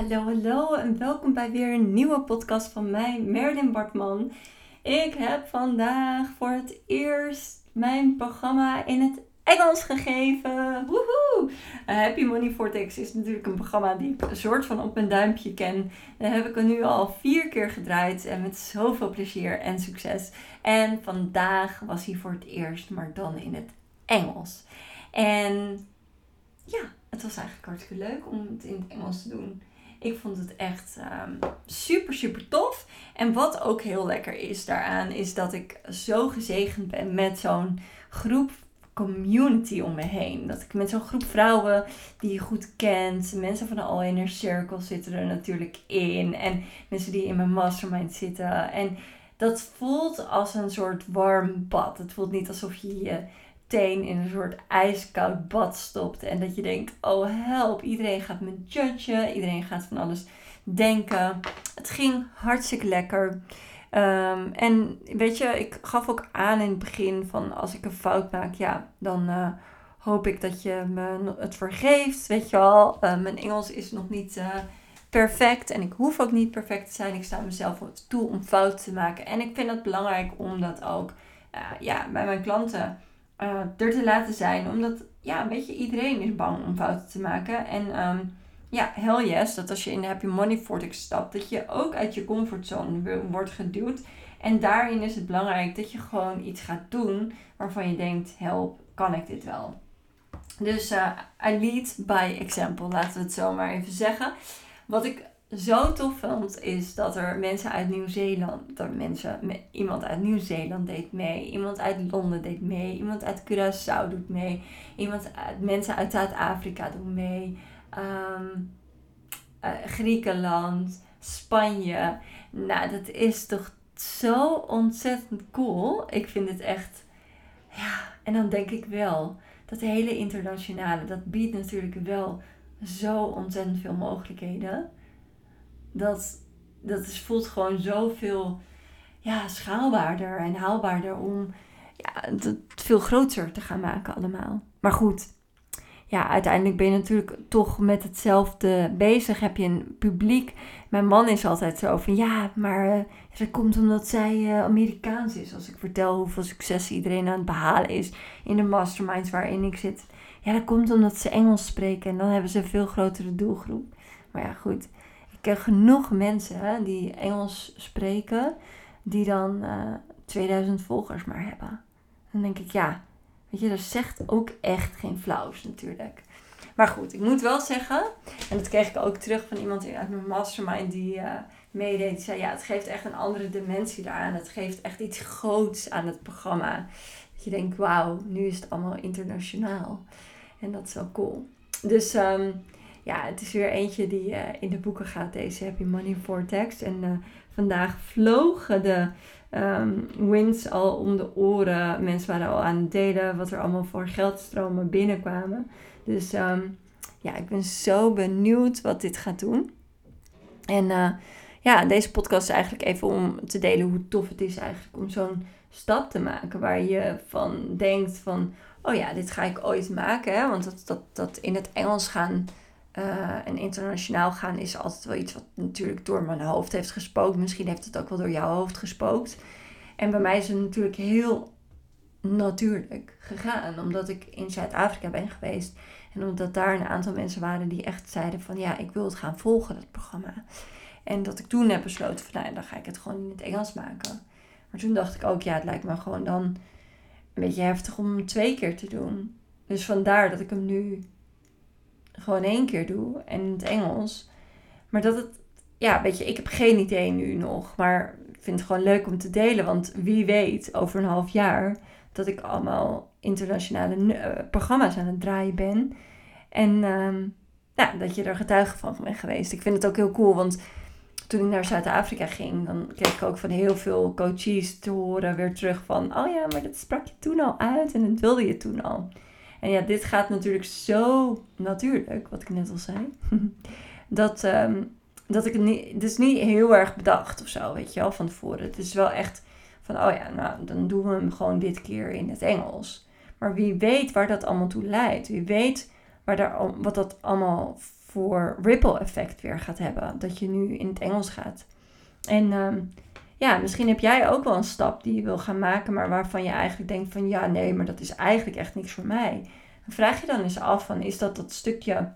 Hallo, hallo en welkom bij weer een nieuwe podcast van mij, Merlin Bartman. Ik heb vandaag voor het eerst mijn programma in het Engels gegeven. Woehoe! Uh, Happy Money Vortex is natuurlijk een programma die ik een soort van op mijn duimpje ken. Dat heb ik er nu al vier keer gedraaid en met zoveel plezier en succes. En vandaag was hij voor het eerst, maar dan in het Engels. En ja, het was eigenlijk hartstikke leuk om het in het Engels te doen. Ik vond het echt um, super, super tof. En wat ook heel lekker is daaraan, is dat ik zo gezegend ben met zo'n groep community om me heen. Dat ik met zo'n groep vrouwen die je goed kent. Mensen van de All Inner Circle zitten er natuurlijk in. En mensen die in mijn mastermind zitten. En dat voelt als een soort warm bad. Het voelt niet alsof je je teen in een soort ijskoud bad stopt. En dat je denkt, oh help, iedereen gaat me judgen. Iedereen gaat van alles denken. Het ging hartstikke lekker. Um, en weet je, ik gaf ook aan in het begin van als ik een fout maak, ja, dan uh, hoop ik dat je me het vergeeft. Weet je wel, uh, mijn Engels is nog niet uh, perfect en ik hoef ook niet perfect te zijn. Ik sta mezelf toe om fouten te maken. En ik vind het belangrijk om dat ook ja, bij mijn klanten er te laten zijn. Omdat, ja, weet je, iedereen is bang om fouten te maken. En um, ja, hell yes, dat als je in de Happy Money Vortex stapt, dat je ook uit je comfortzone wordt geduwd. En daarin is het belangrijk dat je gewoon iets gaat doen waarvan je denkt, help, kan ik dit wel? Dus uh, I lead by example, laten we het zo maar even zeggen. Wat ik zo tof vond, is dat er mensen uit Nieuw-Zeeland, er mensen, iemand uit Nieuw-Zeeland deed mee, iemand uit Londen deed mee, iemand uit Curaçao doet mee, iemand mensen uit Zuid-Afrika doen mee um, Griekenland, Spanje. Nou, dat is toch zo ontzettend cool. Ik vind het echt. Ja, en dan denk ik wel, dat hele internationale, dat biedt natuurlijk wel zo ontzettend veel mogelijkheden. Dat, dat is, voelt gewoon zoveel ja, schaalbaarder en haalbaarder om ja, het veel groter te gaan maken allemaal. Maar goed, ja, uiteindelijk ben je natuurlijk toch met hetzelfde bezig. Heb je een publiek. Mijn man is altijd zo van ja, maar uh, dat komt omdat zij uh, Amerikaans is. Als ik vertel hoeveel succes iedereen aan het behalen is in de masterminds waarin ik zit. Ja, dat komt omdat ze Engels spreken en dan hebben ze een veel grotere doelgroep. Maar ja, goed. Ik ken genoeg mensen die Engels spreken, die dan uh, eh, 2000 volgers maar hebben. Dan denk ik ja Weet je, dat zegt ook echt geen flauws natuurlijk. Maar goed, ik moet wel zeggen, en dat kreeg ik ook terug van iemand uit mijn mastermind die uh, meedeed. Die zei, ja, het geeft echt een andere dimensie daaraan. Het geeft echt iets groots aan het programma. Dat je denkt, wauw, nu is het allemaal internationaal. En dat is wel cool. Dus um, ja, het is weer eentje die uh, in de boeken gaat, deze Happy Money Vortex. En uh, vandaag vlogen de um, wins al om de oren. Mensen waren al aan het delen wat er allemaal voor geldstromen binnenkwamen. Dus um, ja, ik ben zo benieuwd wat dit gaat doen. En uh, ja, deze podcast is eigenlijk even om te delen hoe tof het is eigenlijk om zo'n stap te maken. Waar je van denkt van, oh ja, dit ga ik ooit maken. Hè? Want dat, dat, dat in het Engels gaan uh, en internationaal gaan is altijd wel iets wat natuurlijk door mijn hoofd heeft gespookt. Misschien heeft het ook wel door jouw hoofd gespookt. En bij mij is het natuurlijk heel natuurlijk gegaan. Omdat ik in Zuid-Afrika ben geweest. En omdat daar een aantal mensen waren die echt zeiden van ja, ik wil het gaan volgen, dat programma. En dat ik toen heb besloten van nou, dan ga ik het gewoon in het Engels maken. Maar toen dacht ik ook, ja, het lijkt me gewoon dan een beetje heftig om hem twee keer te doen. Dus vandaar dat ik hem nu gewoon één keer doe en in het Engels. Maar dat het, ja, weet je, ik heb geen idee nu nog. Maar ik vind het gewoon leuk om te delen. Want wie weet, over een half jaar, dat ik allemaal internationale uh, programma's aan het draaien ben. En uh, ja, dat je er getuige van bent geweest. Ik vind het ook heel cool, want toen ik naar Zuid-Afrika ging, dan kreeg ik ook van heel veel coaches te horen weer terug van, oh ja, maar dat sprak je toen al uit en dat wilde je toen al. En ja, dit gaat natuurlijk zo natuurlijk, wat ik net al zei. dat, um, dat ik het niet. Het is niet heel erg bedacht of zo, weet je wel, van tevoren. Het is wel echt van, oh ja, nou, dan doen we hem gewoon dit keer in het Engels. Maar wie weet waar dat allemaal toe leidt. Wie weet waar daar, wat dat allemaal voor ripple effect weer gaat hebben. Dat je nu in het Engels gaat. En ehm, ja, misschien heb jij ook wel een stap die je wil gaan maken, maar waarvan je eigenlijk denkt van ja, nee, maar dat is eigenlijk echt niks voor mij. Dan vraag je dan eens af van is dat dat stukje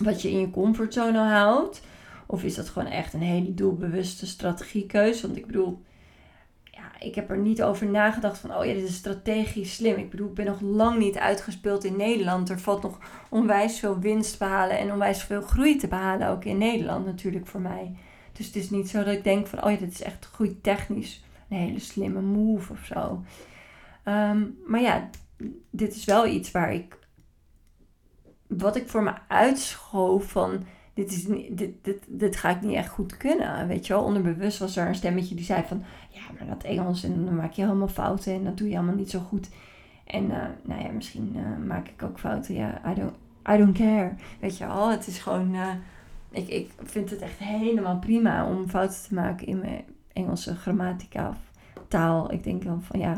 wat je in je comfortzone houdt? Of is dat gewoon echt een hele doelbewuste strategiekeuze? Want ik bedoel, ja, ik heb er niet over nagedacht van, oh ja, dit is strategisch slim. Ik bedoel, ik ben nog lang niet uitgespeeld in Nederland. Er valt nog onwijs veel winst te behalen en onwijs veel groei te behalen, ook in Nederland natuurlijk voor mij. Dus het is niet zo dat ik denk van, oh ja, dit is echt groeitechnisch een hele slimme move of zo. Ehm, maar ja, dit is wel iets waar ik, wat ik voor me uitschoof van, dit, is dit, dit, dit ga ik niet echt goed kunnen. Weet je wel, onderbewust was er een stemmetje die zei van, ja, maar dat Engels en dan maak je helemaal fouten en dat doe je allemaal niet zo goed. En uh, nou ja, misschien uh, maak ik ook fouten. Ja, I don't, I don't care. Weet je wel, het is gewoon, uh, ik, ik vind het echt helemaal prima om fouten te maken in mijn Engelse grammatica of taal. Ik denk dan van ja,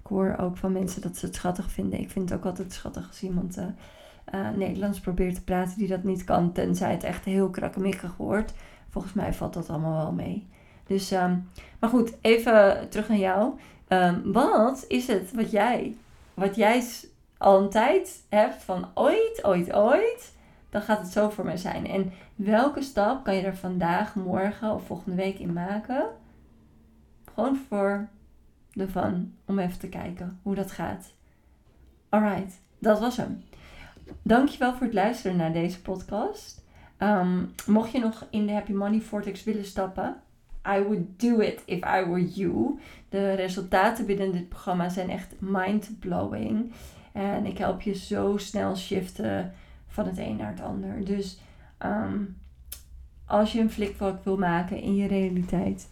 ik hoor ook van mensen dat ze het schattig vinden. Ik vind het ook altijd schattig als iemand uh, Nederlands probeert te praten die dat niet kan, tenzij het echt heel krakkemikkig wordt. Volgens mij valt dat allemaal wel mee. Dus, um, maar goed, even terug naar jou. Um, wat is het wat jij, wat jij al een tijd hebt van ooit, ooit, ooit, dan gaat het zo voor mij zijn. En welke stap kan je er vandaag, morgen of volgende week in maken? Gewoon voor de fun, om even te kijken hoe dat gaat. Alright, dat was hem. Dankjewel voor het luisteren naar deze podcast. Um, mocht je nog in de Happy Money Vortex willen stappen, I would do it if I were you. De resultaten binnen dit programma zijn echt mind-blowing. En ik help je zo snel shiften van het een naar het ander. Dus um, als je een flikvlak wil maken in je realiteit,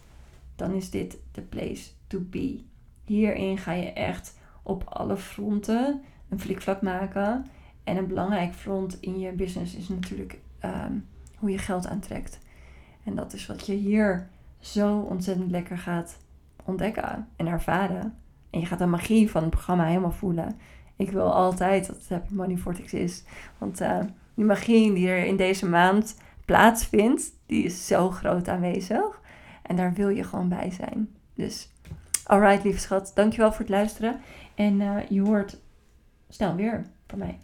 dan is dit de place to be. Hierin ga je echt op alle fronten een flikvlak maken. En een belangrijk front in je business is natuurlijk um, hoe je geld aantrekt. En dat is wat je hier zo ontzettend lekker gaat ontdekken en ervaren. En je gaat de magie van het programma helemaal voelen. Ik wil altijd dat het Happy Money Vortex is. Want uh, die magie die er in deze maand plaatsvindt, die is zo groot aanwezig. En daar wil je gewoon bij zijn. Dus, alright lieve schat, dankjewel voor het luisteren. En uh, je hoort snel weer van mij.